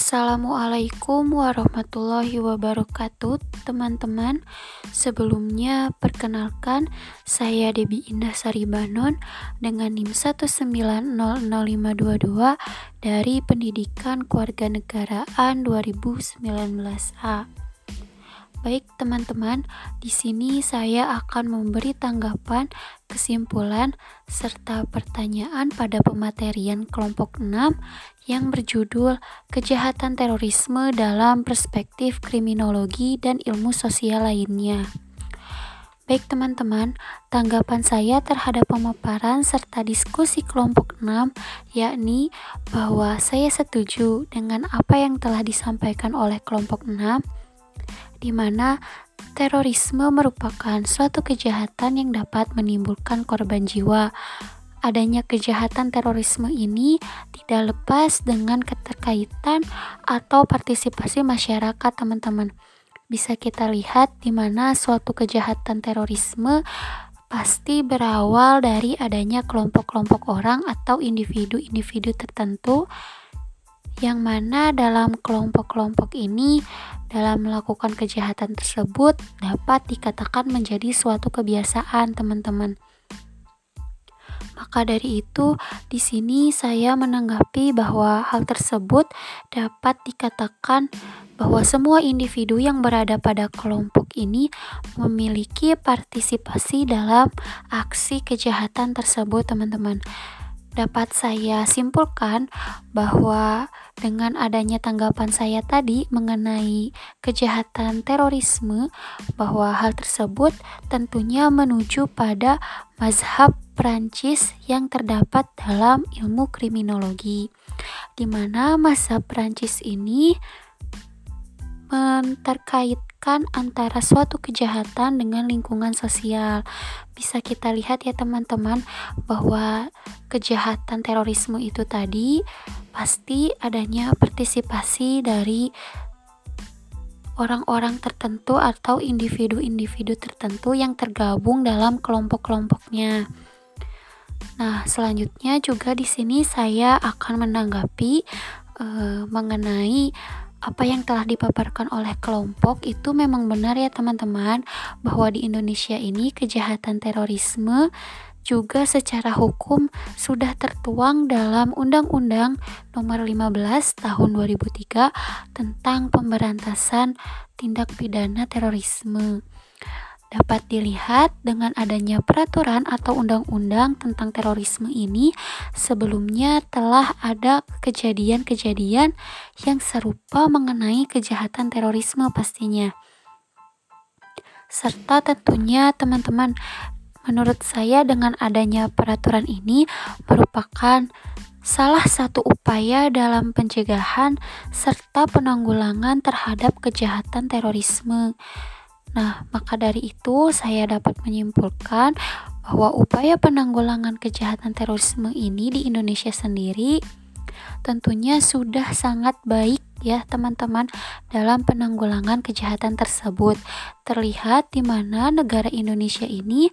Assalamualaikum warahmatullahi wabarakatuh teman-teman. Sebelumnya perkenalkan saya Debi Indah Saribanon dengan NIM 1900522 dari Pendidikan Kewarganegaraan 2019A Baik teman-teman, di sini saya akan memberi tanggapan, kesimpulan, serta pertanyaan pada pematerian kelompok 6 yang berjudul Kejahatan Terorisme dalam Perspektif Kriminologi dan Ilmu Sosial lainnya. Baik teman-teman, tanggapan saya terhadap pemaparan serta diskusi kelompok 6 yakni bahwa saya setuju dengan apa yang telah disampaikan oleh kelompok 6 di mana terorisme merupakan suatu kejahatan yang dapat menimbulkan korban jiwa. Adanya kejahatan terorisme ini tidak lepas dengan keterkaitan atau partisipasi masyarakat, teman-teman. Bisa kita lihat di mana suatu kejahatan terorisme pasti berawal dari adanya kelompok-kelompok orang atau individu-individu tertentu yang mana dalam kelompok-kelompok ini dalam melakukan kejahatan tersebut dapat dikatakan menjadi suatu kebiasaan, teman-teman. Maka dari itu, di sini saya menanggapi bahwa hal tersebut dapat dikatakan bahwa semua individu yang berada pada kelompok ini memiliki partisipasi dalam aksi kejahatan tersebut, teman-teman dapat saya simpulkan bahwa dengan adanya tanggapan saya tadi mengenai kejahatan terorisme bahwa hal tersebut tentunya menuju pada mazhab Prancis yang terdapat dalam ilmu kriminologi di mana mazhab Prancis ini menterkaitkan antara suatu kejahatan dengan lingkungan sosial. Bisa kita lihat ya teman-teman bahwa kejahatan terorisme itu tadi pasti adanya partisipasi dari orang-orang tertentu atau individu-individu tertentu yang tergabung dalam kelompok-kelompoknya. Nah, selanjutnya juga di sini saya akan menanggapi uh, mengenai apa yang telah dipaparkan oleh kelompok itu memang benar ya teman-teman bahwa di Indonesia ini kejahatan terorisme juga secara hukum sudah tertuang dalam Undang-Undang Nomor 15 Tahun 2003 tentang pemberantasan tindak pidana terorisme dapat dilihat dengan adanya peraturan atau undang-undang tentang terorisme ini sebelumnya telah ada kejadian-kejadian yang serupa mengenai kejahatan terorisme pastinya. Serta tentunya teman-teman menurut saya dengan adanya peraturan ini merupakan salah satu upaya dalam pencegahan serta penanggulangan terhadap kejahatan terorisme. Nah, maka dari itu saya dapat menyimpulkan bahwa upaya penanggulangan kejahatan terorisme ini di Indonesia sendiri tentunya sudah sangat baik ya teman-teman dalam penanggulangan kejahatan tersebut. Terlihat di mana negara Indonesia ini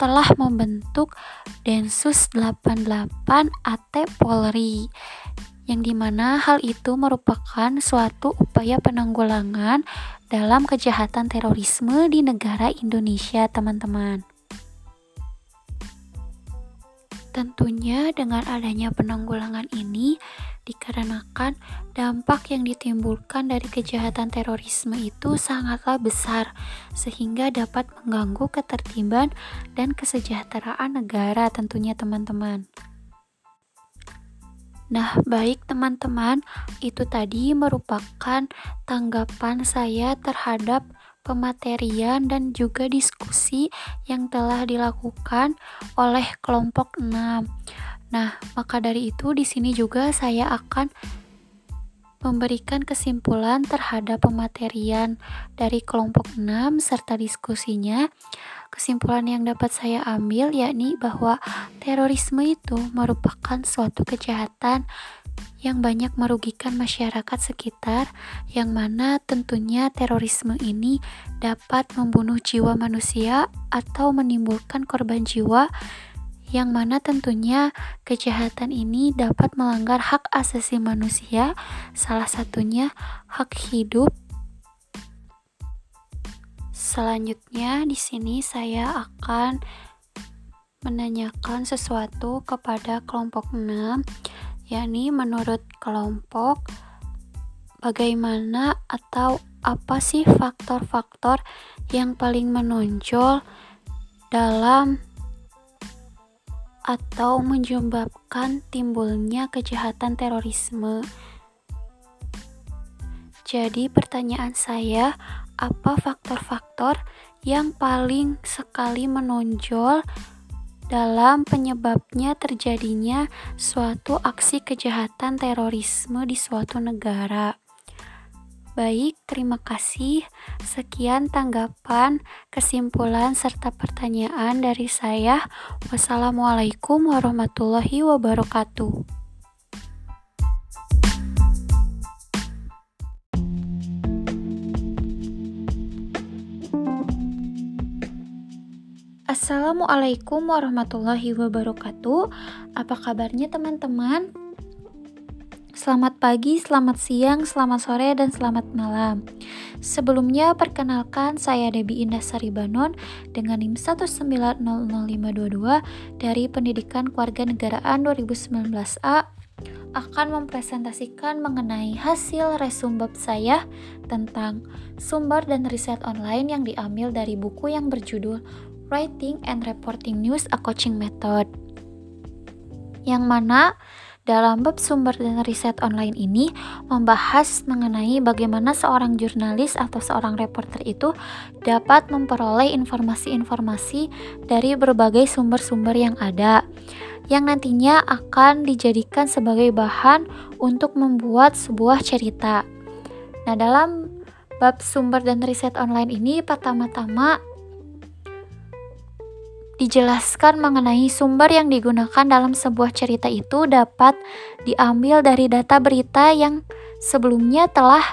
telah membentuk Densus 88 AT Polri yang di mana hal itu merupakan suatu upaya penanggulangan dalam kejahatan terorisme di negara Indonesia, teman-teman. Tentunya dengan adanya penanggulangan ini dikarenakan dampak yang ditimbulkan dari kejahatan terorisme itu sangatlah besar sehingga dapat mengganggu ketertiban dan kesejahteraan negara tentunya teman-teman. Nah, baik teman-teman, itu tadi merupakan tanggapan saya terhadap pematerian dan juga diskusi yang telah dilakukan oleh kelompok 6. Nah, maka dari itu di sini juga saya akan memberikan kesimpulan terhadap pematerian dari kelompok 6 serta diskusinya. Kesimpulan yang dapat saya ambil yakni bahwa terorisme itu merupakan suatu kejahatan yang banyak merugikan masyarakat sekitar, yang mana tentunya terorisme ini dapat membunuh jiwa manusia atau menimbulkan korban jiwa yang mana tentunya kejahatan ini dapat melanggar hak asasi manusia, salah satunya hak hidup. Selanjutnya, di sini saya akan menanyakan sesuatu kepada kelompok 6, yakni menurut kelompok bagaimana atau apa sih faktor-faktor yang paling menonjol dalam atau menyebabkan timbulnya kejahatan terorisme. Jadi, pertanyaan saya, apa faktor-faktor yang paling sekali menonjol dalam penyebabnya terjadinya suatu aksi kejahatan terorisme di suatu negara? Baik, terima kasih. Sekian tanggapan, kesimpulan, serta pertanyaan dari saya. Wassalamualaikum warahmatullahi wabarakatuh. Assalamualaikum warahmatullahi wabarakatuh. Apa kabarnya, teman-teman? Selamat pagi, selamat siang, selamat sore, dan selamat malam. Sebelumnya, perkenalkan saya Debi Indah Saribanon dengan NIM 1900522 dari Pendidikan Kewarganegaraan 2019A akan mempresentasikan mengenai hasil resumbab saya tentang sumber dan riset online yang diambil dari buku yang berjudul Writing and Reporting News a Coaching Method. Yang mana dalam bab sumber dan riset online ini membahas mengenai bagaimana seorang jurnalis atau seorang reporter itu dapat memperoleh informasi-informasi dari berbagai sumber-sumber yang ada yang nantinya akan dijadikan sebagai bahan untuk membuat sebuah cerita. Nah, dalam bab sumber dan riset online ini pertama-tama dijelaskan mengenai sumber yang digunakan dalam sebuah cerita itu dapat diambil dari data berita yang sebelumnya telah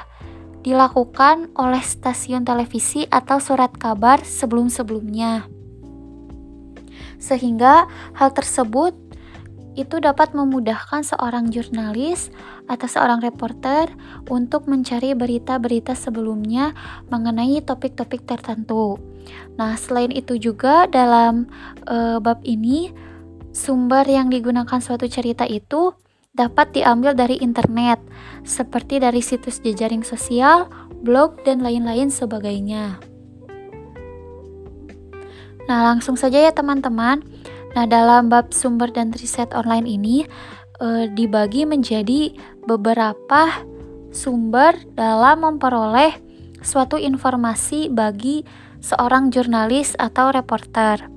dilakukan oleh stasiun televisi atau surat kabar sebelum-sebelumnya. Sehingga hal tersebut itu dapat memudahkan seorang jurnalis atau seorang reporter untuk mencari berita-berita sebelumnya mengenai topik-topik tertentu. Nah, selain itu juga dalam e, bab ini sumber yang digunakan suatu cerita itu dapat diambil dari internet, seperti dari situs jejaring sosial, blog, dan lain-lain sebagainya. Nah, langsung saja ya teman-teman. Nah, dalam bab sumber dan riset online ini e, dibagi menjadi beberapa sumber dalam memperoleh suatu informasi bagi seorang jurnalis atau reporter.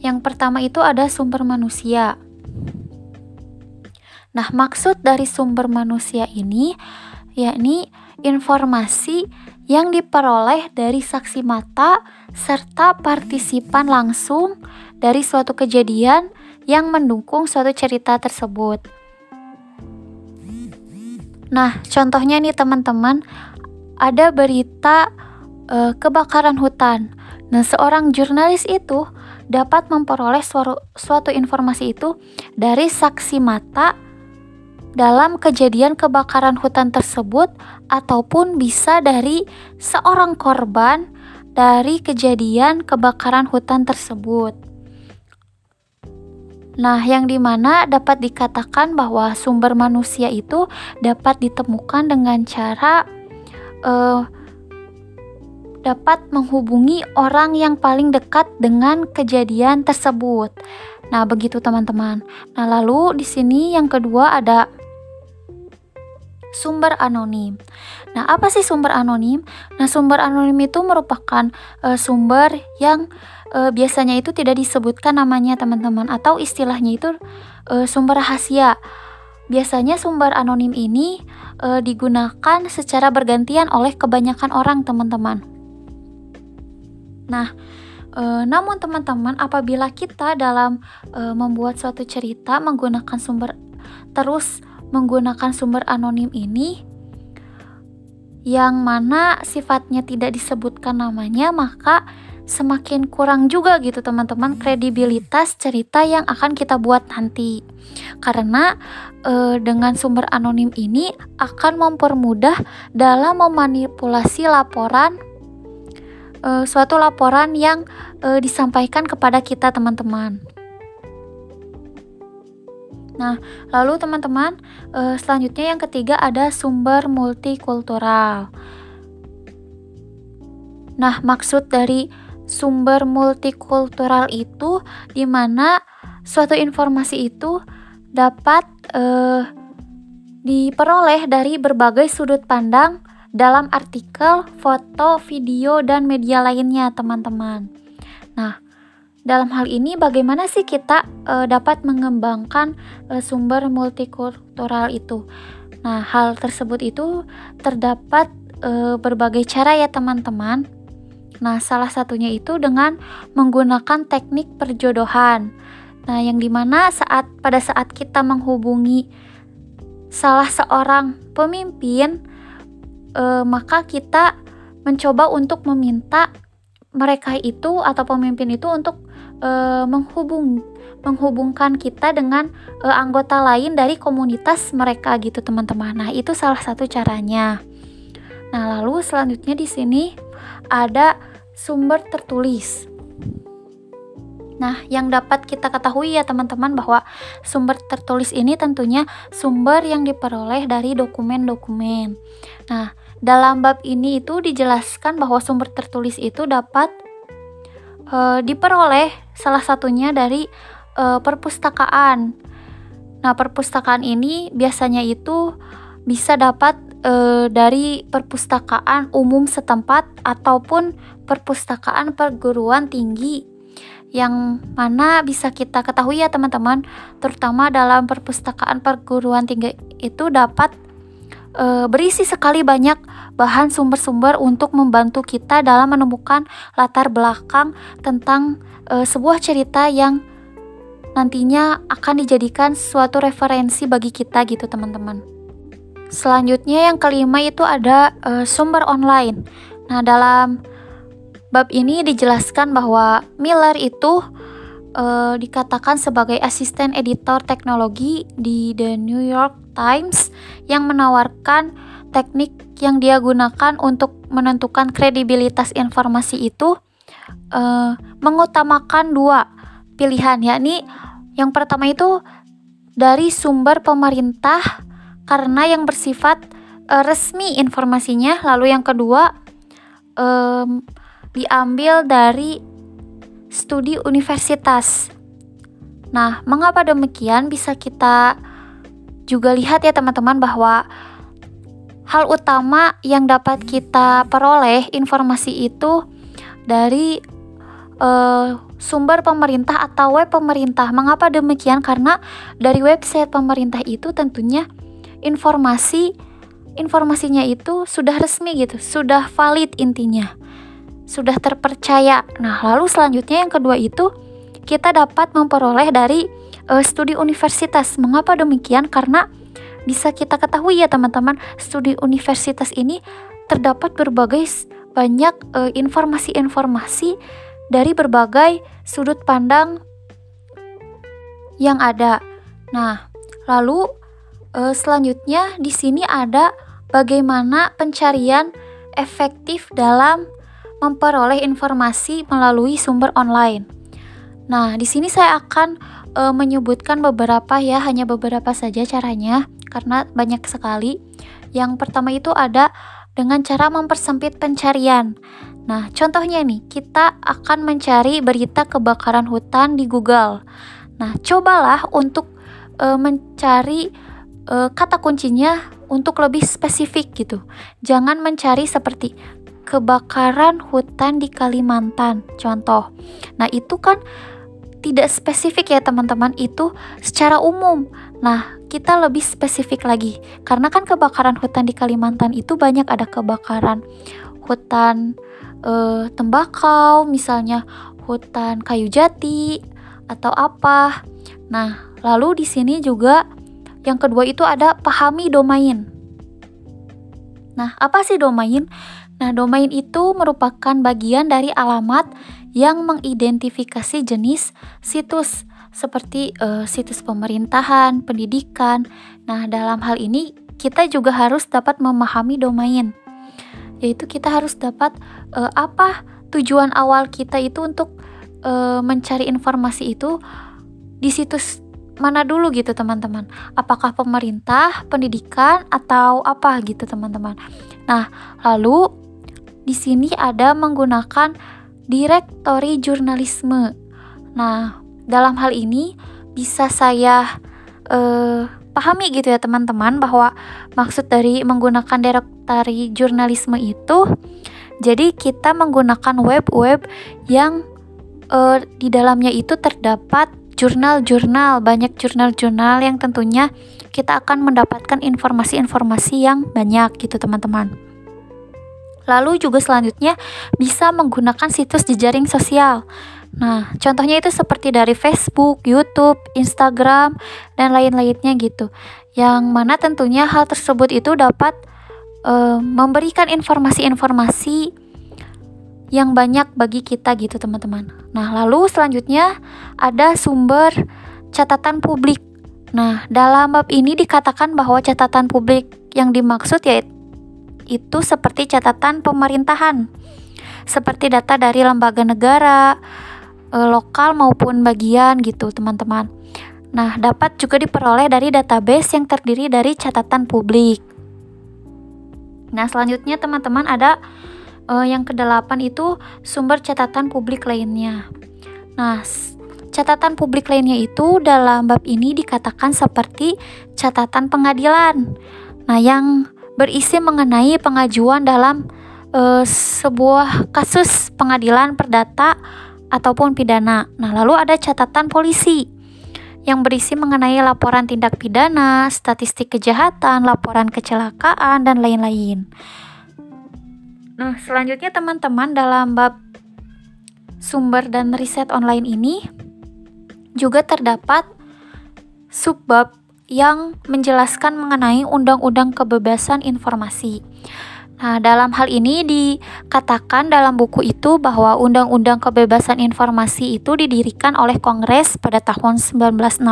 Yang pertama itu ada sumber manusia. Nah, maksud dari sumber manusia ini yakni informasi yang diperoleh dari saksi mata serta partisipan langsung dari suatu kejadian yang mendukung suatu cerita tersebut. Nah, contohnya nih teman-teman, ada berita e, kebakaran hutan. Nah, seorang jurnalis itu dapat memperoleh suatu, suatu informasi itu dari saksi mata dalam kejadian kebakaran hutan tersebut ataupun bisa dari seorang korban dari kejadian kebakaran hutan tersebut. Nah, yang di mana dapat dikatakan bahwa sumber manusia itu dapat ditemukan dengan cara uh, dapat menghubungi orang yang paling dekat dengan kejadian tersebut. Nah, begitu teman-teman. Nah, lalu di sini yang kedua ada sumber anonim. Nah, apa sih sumber anonim? Nah, sumber anonim itu merupakan uh, sumber yang uh, biasanya itu tidak disebutkan namanya teman-teman atau istilahnya itu uh, sumber rahasia. Biasanya sumber anonim ini uh, digunakan secara bergantian oleh kebanyakan orang, teman-teman. Nah, e, namun teman-teman, apabila kita dalam e, membuat suatu cerita menggunakan sumber terus menggunakan sumber anonim ini yang mana sifatnya tidak disebutkan namanya, maka semakin kurang juga gitu teman-teman kredibilitas cerita yang akan kita buat nanti. Karena e, dengan sumber anonim ini akan mempermudah dalam memanipulasi laporan e, suatu laporan yang e, disampaikan kepada kita teman-teman. Nah, lalu teman-teman, e, selanjutnya yang ketiga ada sumber multikultural. Nah, maksud dari sumber multikultural itu di mana suatu informasi itu dapat uh, diperoleh dari berbagai sudut pandang dalam artikel, foto, video, dan media lainnya, teman-teman. Nah, dalam hal ini bagaimana sih kita uh, dapat mengembangkan uh, sumber multikultural itu? Nah, hal tersebut itu terdapat uh, berbagai cara ya, teman-teman. Nah, salah satunya itu dengan menggunakan teknik perjodohan. Nah, yang di mana saat pada saat kita menghubungi salah seorang pemimpin, eh, maka kita mencoba untuk meminta mereka itu atau pemimpin itu untuk eh, menghubung menghubungkan kita dengan eh, anggota lain dari komunitas mereka gitu teman-teman. Nah itu salah satu caranya. Nah lalu selanjutnya di sini ada sumber tertulis. Nah, yang dapat kita ketahui ya teman-teman bahwa sumber tertulis ini tentunya sumber yang diperoleh dari dokumen-dokumen. Nah, dalam bab ini itu dijelaskan bahwa sumber tertulis itu dapat e, diperoleh salah satunya dari e, perpustakaan. Nah, perpustakaan ini biasanya itu bisa dapat e, dari perpustakaan umum setempat ataupun perpustakaan perguruan tinggi yang mana bisa kita ketahui ya teman-teman terutama dalam perpustakaan perguruan tinggi itu dapat e, berisi sekali banyak bahan sumber-sumber untuk membantu kita dalam menemukan latar belakang tentang e, sebuah cerita yang nantinya akan dijadikan suatu referensi bagi kita gitu teman-teman. Selanjutnya yang kelima itu ada e, sumber online. Nah, dalam Bab ini dijelaskan bahwa Miller itu uh, dikatakan sebagai asisten editor teknologi di The New York Times yang menawarkan teknik yang dia gunakan untuk menentukan kredibilitas informasi itu uh, mengutamakan dua pilihan yakni yang pertama itu dari sumber pemerintah karena yang bersifat uh, resmi informasinya lalu yang kedua um, diambil dari studi universitas. Nah, mengapa demikian? Bisa kita juga lihat ya teman-teman bahwa hal utama yang dapat kita peroleh informasi itu dari uh, sumber pemerintah atau web pemerintah. Mengapa demikian? Karena dari website pemerintah itu tentunya informasi informasinya itu sudah resmi gitu, sudah valid intinya sudah terpercaya. Nah, lalu selanjutnya yang kedua itu kita dapat memperoleh dari uh, studi universitas. Mengapa demikian? Karena bisa kita ketahui ya teman-teman, studi universitas ini terdapat berbagai banyak eh, informasi-informasi dari berbagai sudut pandang yang ada. Nah, lalu uh, selanjutnya di sini ada bagaimana pencarian efektif dalam memperoleh informasi melalui sumber online. Nah, di sini saya akan e, menyebutkan beberapa ya, hanya beberapa saja caranya karena banyak sekali. Yang pertama itu ada dengan cara mempersempit pencarian. Nah, contohnya nih, kita akan mencari berita kebakaran hutan di Google. Nah, cobalah untuk e, mencari e, kata kuncinya untuk lebih spesifik gitu. Jangan mencari seperti kebakaran hutan di Kalimantan, contoh. Nah, itu kan tidak spesifik ya teman-teman, itu secara umum. Nah, kita lebih spesifik lagi. Karena kan kebakaran hutan di Kalimantan itu banyak ada kebakaran hutan eh, tembakau, misalnya hutan kayu jati atau apa. Nah, lalu di sini juga yang kedua itu ada pahami domain. Nah, apa sih domain? Nah, domain itu merupakan bagian dari alamat yang mengidentifikasi jenis situs seperti uh, situs pemerintahan, pendidikan. Nah, dalam hal ini kita juga harus dapat memahami domain. Yaitu kita harus dapat uh, apa tujuan awal kita itu untuk uh, mencari informasi itu di situs mana dulu gitu teman-teman apakah pemerintah pendidikan atau apa gitu teman-teman nah lalu di sini ada menggunakan direktori jurnalisme nah dalam hal ini bisa saya uh, pahami gitu ya teman-teman bahwa maksud dari menggunakan direktori jurnalisme itu jadi kita menggunakan web-web yang uh, di dalamnya itu terdapat jurnal-jurnal, banyak jurnal-jurnal yang tentunya kita akan mendapatkan informasi-informasi yang banyak gitu teman-teman. Lalu juga selanjutnya bisa menggunakan situs jejaring sosial. Nah, contohnya itu seperti dari Facebook, YouTube, Instagram, dan lain-lainnya gitu. Yang mana tentunya hal tersebut itu dapat uh, memberikan informasi-informasi yang banyak bagi kita gitu teman-teman. Nah, lalu selanjutnya ada sumber catatan publik. Nah, dalam bab ini dikatakan bahwa catatan publik yang dimaksud yaitu itu seperti catatan pemerintahan. Seperti data dari lembaga negara, eh, lokal maupun bagian gitu, teman-teman. Nah, dapat juga diperoleh dari database yang terdiri dari catatan publik. Nah, selanjutnya teman-teman ada uh, yang kedelapan itu sumber catatan publik lainnya. Nah, catatan publik lainnya itu dalam bab ini dikatakan seperti catatan pengadilan. Nah, yang berisi mengenai pengajuan dalam uh, sebuah kasus pengadilan perdata ataupun pidana. Nah, lalu ada catatan polisi yang berisi mengenai laporan tindak pidana, statistik kejahatan, laporan kecelakaan, dan lain-lain. Nah, selanjutnya teman-teman dalam bab sumber dan riset online ini juga terdapat subbab yang menjelaskan mengenai Undang-Undang Kebebasan Informasi. Nah, dalam hal ini dikatakan dalam buku itu bahwa Undang-Undang Kebebasan Informasi itu didirikan oleh Kongres pada tahun 1966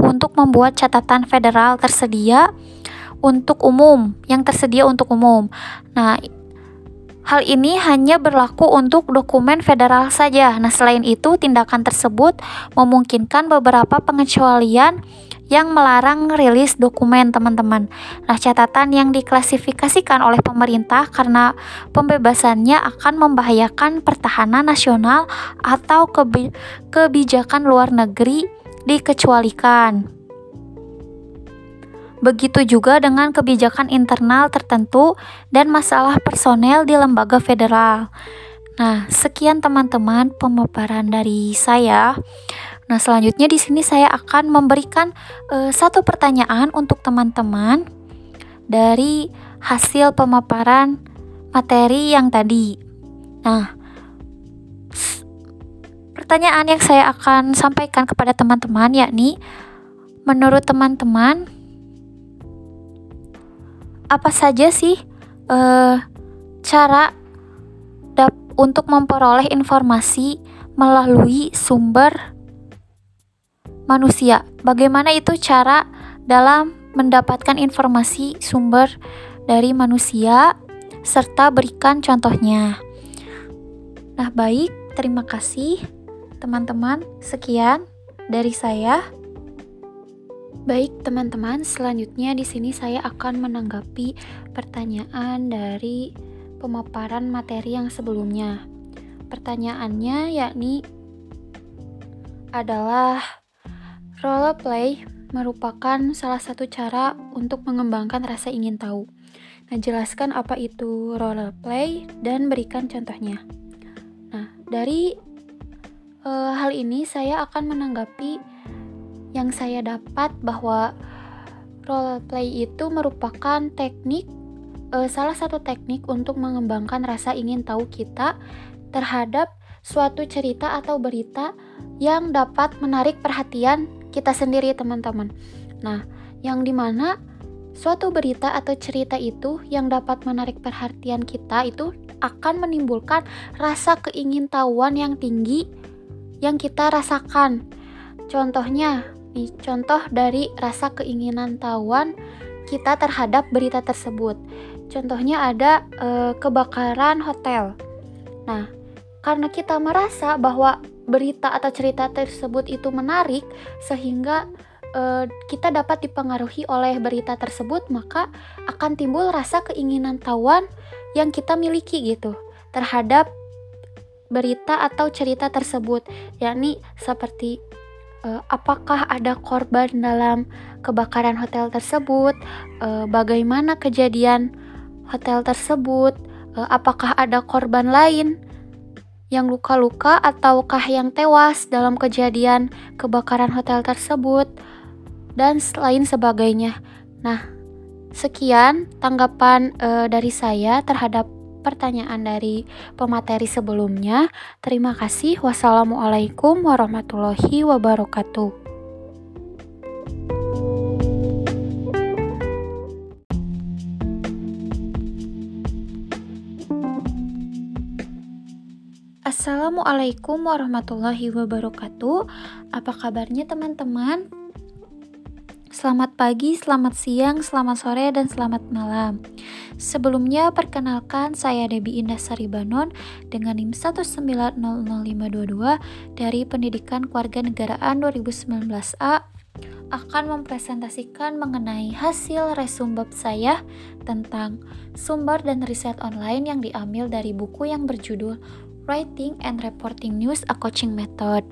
untuk membuat catatan federal tersedia untuk umum, yang tersedia untuk umum. Nah, Hal ini hanya berlaku untuk dokumen federal saja. Nah, selain itu, tindakan tersebut memungkinkan beberapa pengecualian yang melarang rilis dokumen, teman-teman. Nah, catatan yang diklasifikasikan oleh pemerintah karena pembebasannya akan membahayakan pertahanan nasional atau kebijakan luar negeri dikecualikan. Begitu juga dengan kebijakan internal tertentu dan masalah personel di lembaga federal. Nah, sekian teman-teman pemaparan dari saya. Nah, selanjutnya di sini saya akan memberikan uh, satu pertanyaan untuk teman-teman dari hasil pemaparan materi yang tadi. Nah, pertanyaan yang saya akan sampaikan kepada teman-teman yakni menurut teman-teman apa saja sih uh, cara untuk memperoleh informasi melalui sumber manusia? Bagaimana itu cara dalam mendapatkan informasi sumber dari manusia serta berikan contohnya. Nah, baik, terima kasih teman-teman. Sekian dari saya. Baik, teman-teman, selanjutnya di sini saya akan menanggapi pertanyaan dari pemaparan materi yang sebelumnya. Pertanyaannya yakni adalah role play merupakan salah satu cara untuk mengembangkan rasa ingin tahu. Nah, jelaskan apa itu role play dan berikan contohnya. Nah, dari uh, hal ini saya akan menanggapi yang saya dapat bahwa role play itu merupakan teknik uh, salah satu teknik untuk mengembangkan rasa ingin tahu kita terhadap suatu cerita atau berita yang dapat menarik perhatian kita sendiri teman-teman. Nah, yang di mana suatu berita atau cerita itu yang dapat menarik perhatian kita itu akan menimbulkan rasa keingintahuan yang tinggi yang kita rasakan. Contohnya, nih, contoh dari rasa keinginan tahuan kita terhadap berita tersebut. Contohnya ada e, kebakaran hotel. Nah, karena kita merasa bahwa berita atau cerita tersebut itu menarik sehingga uh, kita dapat dipengaruhi oleh berita tersebut, maka akan timbul rasa keinginan tahuan yang kita miliki gitu terhadap berita atau cerita tersebut, yakni seperti uh, apakah ada korban dalam kebakaran hotel tersebut, uh, bagaimana kejadian hotel tersebut, uh, apakah ada korban lain yang luka-luka ataukah yang tewas dalam kejadian kebakaran hotel tersebut dan lain sebagainya. Nah, sekian tanggapan e, dari saya terhadap pertanyaan dari pemateri sebelumnya. Terima kasih. Wassalamualaikum warahmatullahi wabarakatuh. Assalamualaikum warahmatullahi wabarakatuh. Apa kabarnya, teman-teman? Selamat pagi, selamat siang, selamat sore, dan selamat malam. Sebelumnya, perkenalkan saya Debi Indah Saribanon dengan NIM 1900522 dari Pendidikan Kewarganegaraan 2019A akan mempresentasikan mengenai hasil resum bab saya tentang sumber dan riset online yang diambil dari buku yang berjudul Writing and Reporting News A Coaching Method.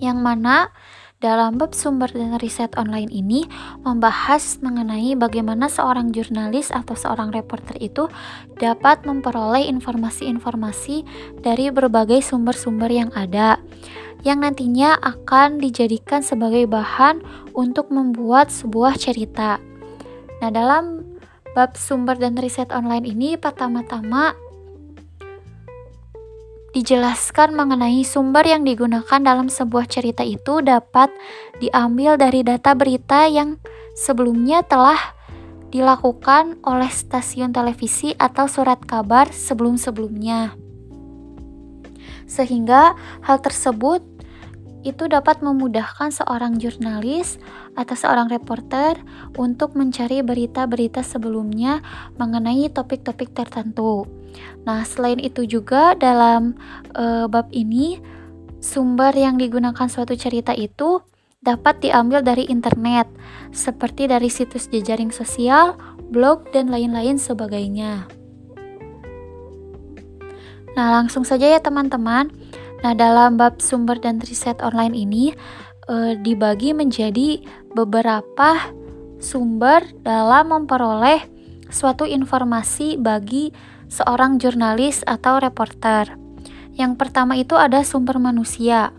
Yang mana dalam bab sumber dan riset online ini membahas mengenai bagaimana seorang jurnalis atau seorang reporter itu dapat memperoleh informasi-informasi dari berbagai sumber-sumber yang ada yang nantinya akan dijadikan sebagai bahan untuk membuat sebuah cerita. Nah, dalam bab sumber dan riset online ini pertama-tama dijelaskan mengenai sumber yang digunakan dalam sebuah cerita itu dapat diambil dari data berita yang sebelumnya telah dilakukan oleh stasiun televisi atau surat kabar sebelum-sebelumnya. Sehingga hal tersebut itu dapat memudahkan seorang jurnalis atau seorang reporter untuk mencari berita-berita sebelumnya mengenai topik-topik tertentu. Nah, selain itu juga dalam e, bab ini sumber yang digunakan suatu cerita itu dapat diambil dari internet, seperti dari situs jejaring sosial, blog, dan lain-lain sebagainya. Nah, langsung saja ya teman-teman. Nah, dalam bab sumber dan riset online ini e, dibagi menjadi beberapa sumber dalam memperoleh suatu informasi bagi seorang jurnalis atau reporter. Yang pertama itu ada sumber manusia.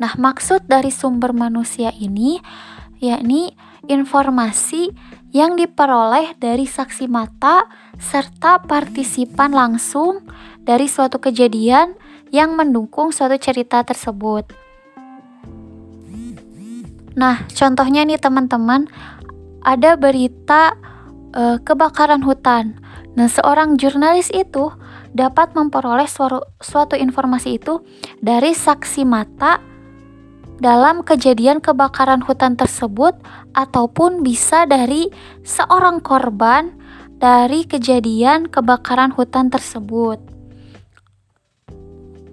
Nah, maksud dari sumber manusia ini yakni informasi yang diperoleh dari saksi mata serta partisipan langsung dari suatu kejadian yang mendukung suatu cerita tersebut. Nah, contohnya nih teman-teman, ada berita e, kebakaran hutan. Nah, seorang jurnalis itu dapat memperoleh suatu, suatu informasi itu dari saksi mata dalam kejadian kebakaran hutan tersebut ataupun bisa dari seorang korban dari kejadian kebakaran hutan tersebut.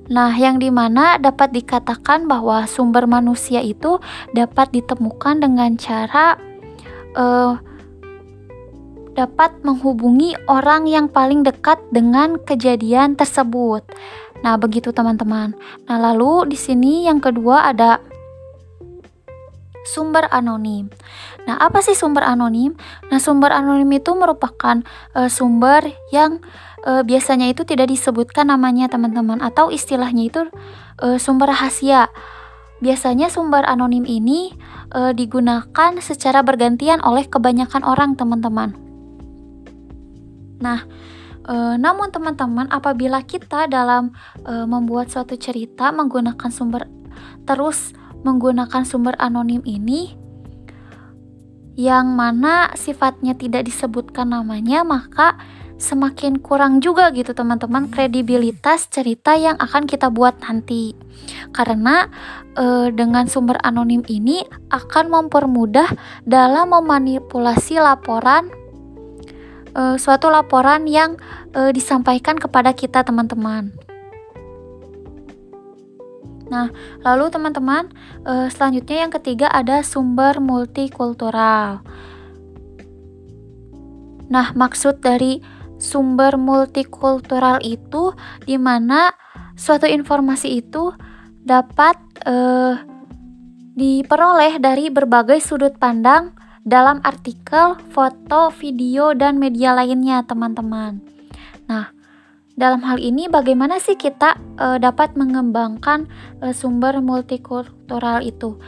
Nah, yang di mana dapat dikatakan bahwa sumber manusia itu dapat ditemukan dengan cara uh, dapat menghubungi orang yang paling dekat dengan kejadian tersebut. Nah, begitu teman-teman. Nah, lalu di sini yang kedua ada sumber anonim. Nah, apa sih sumber anonim? Nah, sumber anonim itu merupakan uh, sumber yang e, biasanya itu tidak disebutkan namanya teman-teman atau istilahnya itu e, sumber rahasia. Biasanya sumber anonim ini e, digunakan secara bergantian oleh kebanyakan orang teman-teman. Nah, e, namun teman-teman apabila kita dalam e, membuat suatu cerita menggunakan sumber terus menggunakan sumber anonim ini yang mana sifatnya tidak disebutkan namanya, maka semakin kurang juga gitu teman-teman kredibilitas cerita yang akan kita buat nanti. Karena e, dengan sumber anonim ini akan mempermudah dalam memanipulasi laporan e, suatu laporan yang e, disampaikan kepada kita teman-teman. Nah, lalu teman-teman, selanjutnya yang ketiga ada sumber multikultural. Nah, maksud dari sumber multikultural itu di mana suatu informasi itu dapat uh, diperoleh dari berbagai sudut pandang dalam artikel, foto, video, dan media lainnya, teman-teman. Nah, dalam hal ini bagaimana sih kita e, dapat mengembangkan e, sumber multikultural itu?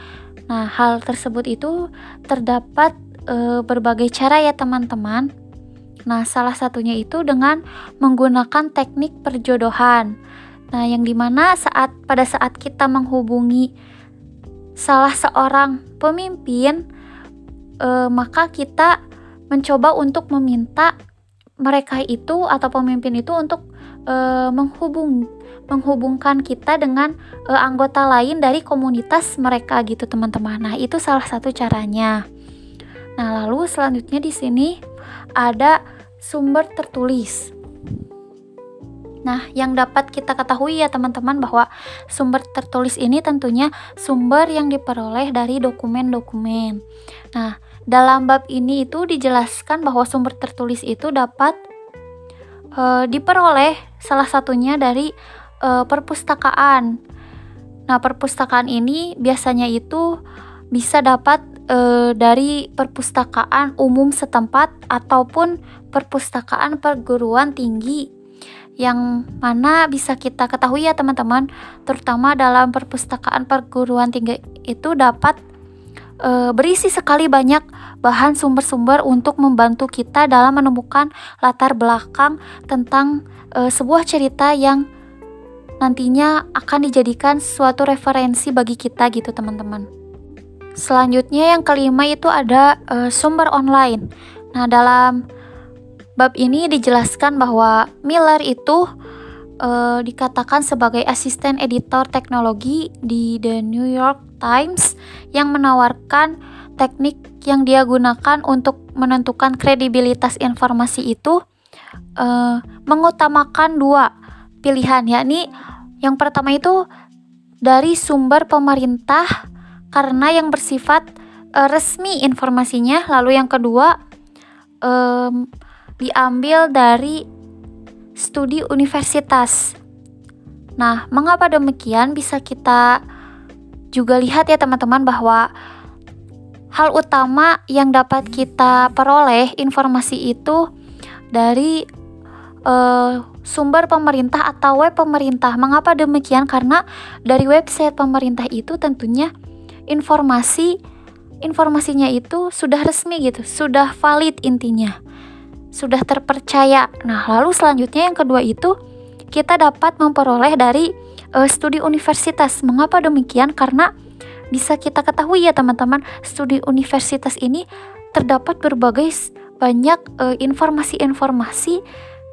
Nah, hal tersebut itu terdapat e, berbagai cara ya teman-teman. Nah, salah satunya itu dengan menggunakan teknik perjodohan. Nah, yang di mana saat pada saat kita menghubungi salah seorang pemimpin, e, maka kita mencoba untuk meminta mereka itu atau pemimpin itu untuk uh, menghubung menghubungkan kita dengan uh, anggota lain dari komunitas mereka gitu teman-teman. Nah, itu salah satu caranya. Nah, lalu selanjutnya di sini ada sumber tertulis. Nah, yang dapat kita ketahui ya teman-teman bahwa sumber tertulis ini tentunya sumber yang diperoleh dari dokumen-dokumen. Nah, dalam bab ini itu dijelaskan bahwa sumber tertulis itu dapat uh, diperoleh salah satunya dari uh, perpustakaan. Nah, perpustakaan ini biasanya itu bisa dapat uh, dari perpustakaan umum setempat ataupun perpustakaan perguruan tinggi yang mana bisa kita ketahui ya teman-teman, terutama dalam perpustakaan perguruan tinggi itu dapat e, berisi sekali banyak bahan sumber-sumber untuk membantu kita dalam menemukan latar belakang tentang e, sebuah cerita yang nantinya akan dijadikan suatu referensi bagi kita gitu teman-teman. Selanjutnya yang kelima itu ada e, sumber online. Nah, dalam bab ini dijelaskan bahwa Miller itu e, dikatakan sebagai asisten editor teknologi di The New York Times yang menawarkan teknik yang dia gunakan untuk menentukan kredibilitas informasi itu uh, mengutamakan dua pilihan yakni yang pertama itu dari sumber pemerintah karena yang bersifat uh, resmi informasinya lalu yang kedua um, diambil dari studi universitas. Nah, mengapa demikian bisa kita juga lihat ya teman-teman bahwa hal utama yang dapat kita peroleh informasi itu dari uh, sumber pemerintah atau web pemerintah. Mengapa demikian? Karena dari website pemerintah itu tentunya informasi informasinya itu sudah resmi gitu, sudah valid intinya. Sudah terpercaya. Nah, lalu selanjutnya yang kedua itu kita dapat memperoleh dari uh, studi universitas. Mengapa demikian? Karena bisa kita ketahui ya teman-teman, studi universitas ini terdapat berbagai banyak uh, informasi-informasi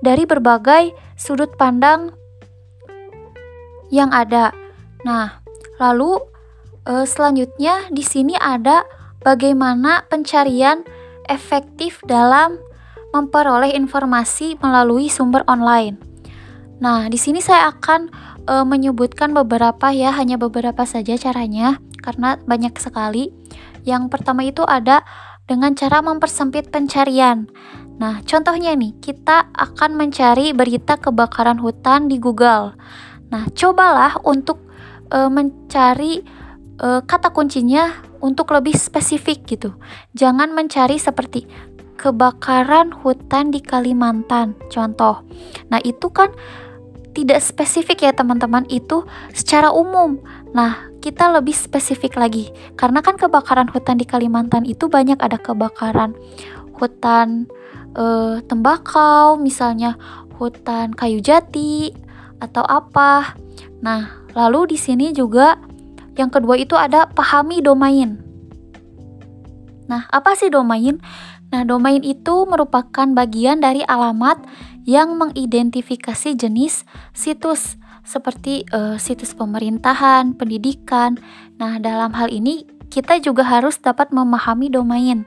dari berbagai sudut pandang yang ada. Nah, lalu uh, selanjutnya di sini ada bagaimana pencarian efektif dalam memperoleh informasi melalui sumber online. Nah, di sini saya akan e, menyebutkan beberapa ya, hanya beberapa saja caranya karena banyak sekali. Yang pertama itu ada dengan cara mempersempit pencarian. Nah, contohnya nih, kita akan mencari berita kebakaran hutan di Google. Nah, cobalah untuk e, mencari e, kata kuncinya untuk lebih spesifik gitu. Jangan mencari seperti kebakaran hutan di Kalimantan, contoh. Nah, itu kan tidak spesifik ya teman-teman itu secara umum. Nah, kita lebih spesifik lagi karena kan kebakaran hutan di Kalimantan itu banyak ada kebakaran hutan e, tembakau, misalnya hutan kayu jati atau apa. Nah, lalu di sini juga yang kedua itu ada pahami domain. Nah, apa sih domain? Nah, domain itu merupakan bagian dari alamat yang mengidentifikasi jenis situs seperti uh, situs pemerintahan, pendidikan. Nah, dalam hal ini kita juga harus dapat memahami domain.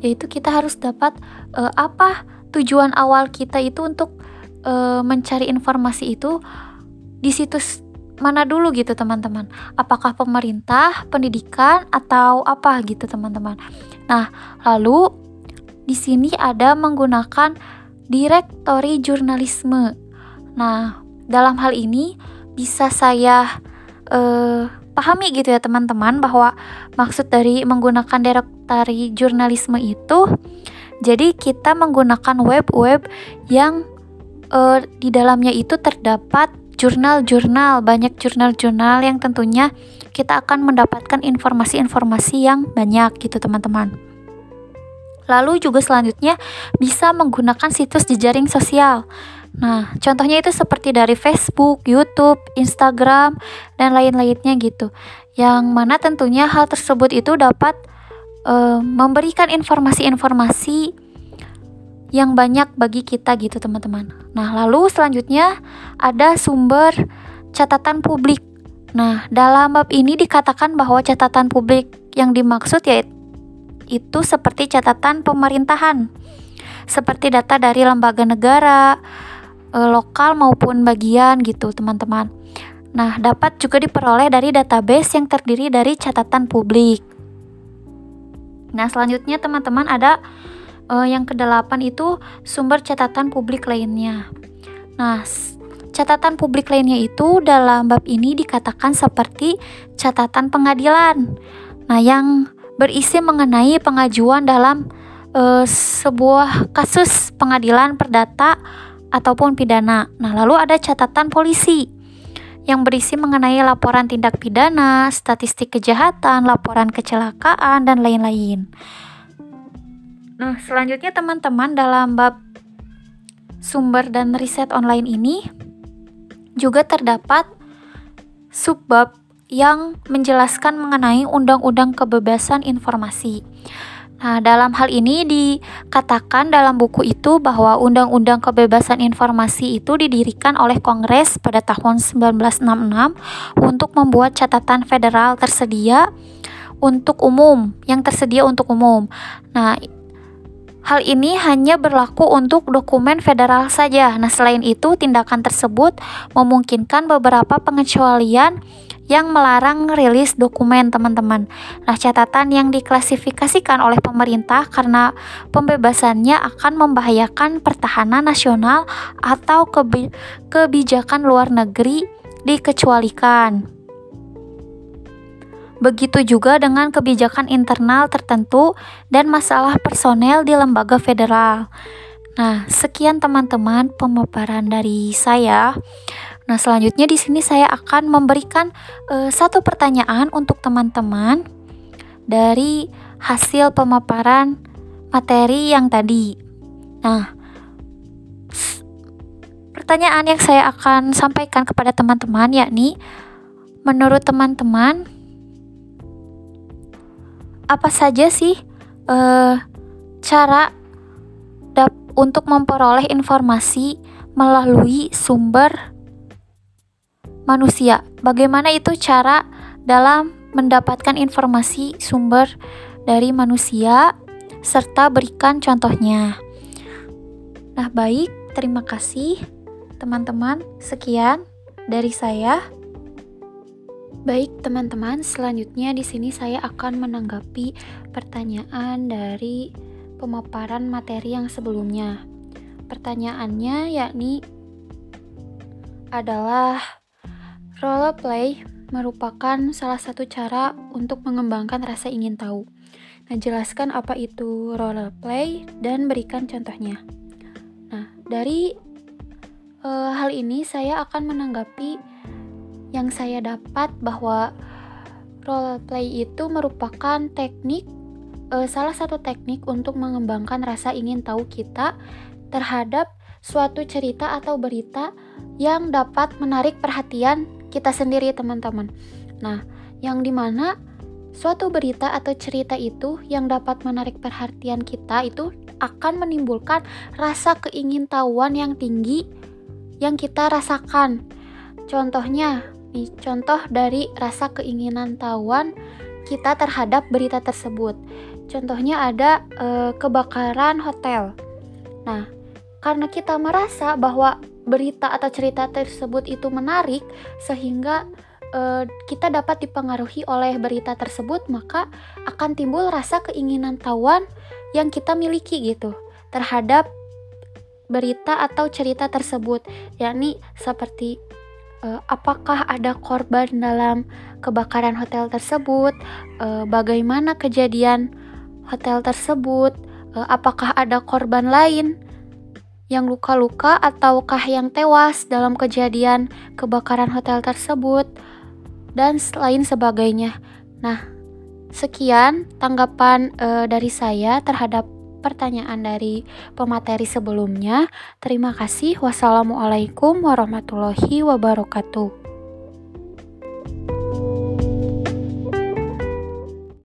Yaitu kita harus dapat uh, apa tujuan awal kita itu untuk uh, mencari informasi itu di situs mana dulu gitu teman-teman? Apakah pemerintah pendidikan atau apa gitu teman-teman? Nah lalu di sini ada menggunakan direktori jurnalisme. Nah dalam hal ini bisa saya uh, pahami gitu ya teman-teman bahwa maksud dari menggunakan direktori jurnalisme itu jadi kita menggunakan web-web yang uh, di dalamnya itu terdapat jurnal-jurnal, banyak jurnal-jurnal yang tentunya kita akan mendapatkan informasi-informasi yang banyak gitu teman-teman. Lalu juga selanjutnya bisa menggunakan situs jejaring sosial. Nah, contohnya itu seperti dari Facebook, YouTube, Instagram, dan lain-lainnya gitu. Yang mana tentunya hal tersebut itu dapat uh, memberikan informasi-informasi yang banyak bagi kita gitu teman-teman. Nah lalu selanjutnya ada sumber catatan publik. Nah dalam bab ini dikatakan bahwa catatan publik yang dimaksud ya itu seperti catatan pemerintahan, seperti data dari lembaga negara, e, lokal maupun bagian gitu teman-teman. Nah dapat juga diperoleh dari database yang terdiri dari catatan publik. Nah selanjutnya teman-teman ada uh, yang kedelapan itu sumber catatan publik lainnya. Nah, catatan publik lainnya itu dalam bab ini dikatakan seperti catatan pengadilan. Nah, yang berisi mengenai pengajuan dalam uh, sebuah kasus pengadilan perdata ataupun pidana. Nah, lalu ada catatan polisi yang berisi mengenai laporan tindak pidana, statistik kejahatan, laporan kecelakaan, dan lain-lain. Nah, selanjutnya teman-teman dalam bab sumber dan riset online ini juga terdapat subbab yang menjelaskan mengenai Undang-Undang Kebebasan Informasi. Nah, dalam hal ini dikatakan dalam buku itu bahwa Undang-Undang Kebebasan Informasi itu didirikan oleh Kongres pada tahun 1966 untuk membuat catatan federal tersedia untuk umum, yang tersedia untuk umum. Nah, Hal ini hanya berlaku untuk dokumen federal saja. Nah, selain itu, tindakan tersebut memungkinkan beberapa pengecualian yang melarang rilis dokumen, teman-teman. Nah, catatan yang diklasifikasikan oleh pemerintah karena pembebasannya akan membahayakan pertahanan nasional atau kebijakan luar negeri dikecualikan. Begitu juga dengan kebijakan internal tertentu dan masalah personel di lembaga federal. Nah, sekian teman-teman pemaparan dari saya. Nah, selanjutnya di sini saya akan memberikan uh, satu pertanyaan untuk teman-teman dari hasil pemaparan materi yang tadi. Nah, pertanyaan yang saya akan sampaikan kepada teman-teman yakni menurut teman-teman apa saja sih uh, cara untuk memperoleh informasi melalui sumber manusia? Bagaimana itu cara dalam mendapatkan informasi sumber dari manusia serta berikan contohnya. Nah, baik, terima kasih teman-teman. Sekian dari saya. Baik, teman-teman, selanjutnya di sini saya akan menanggapi pertanyaan dari pemaparan materi yang sebelumnya. Pertanyaannya yakni adalah role play merupakan salah satu cara untuk mengembangkan rasa ingin tahu. Nah, jelaskan apa itu role play dan berikan contohnya. Nah, dari uh, hal ini saya akan menanggapi yang saya dapat bahwa role play itu merupakan teknik uh, salah satu teknik untuk mengembangkan rasa ingin tahu kita terhadap suatu cerita atau berita yang dapat menarik perhatian kita sendiri teman-teman. Nah, yang di mana suatu berita atau cerita itu yang dapat menarik perhatian kita itu akan menimbulkan rasa keingintahuan yang tinggi yang kita rasakan. Contohnya, nih, contoh dari rasa keinginan tahuan kita terhadap berita tersebut. Contohnya ada e, kebakaran hotel. Nah, karena kita merasa bahwa berita atau cerita tersebut itu menarik sehingga e, kita dapat dipengaruhi oleh berita tersebut, maka akan timbul rasa keinginan tahuan yang kita miliki gitu terhadap berita atau cerita tersebut, yakni seperti uh, apakah ada korban dalam kebakaran hotel tersebut, uh, bagaimana kejadian hotel tersebut, uh, apakah ada korban lain yang luka-luka ataukah yang tewas dalam kejadian kebakaran hotel tersebut? Dan lain sebagainya. Nah, sekian tanggapan uh, dari saya terhadap pertanyaan dari pemateri sebelumnya. Terima kasih. Wassalamualaikum warahmatullahi wabarakatuh.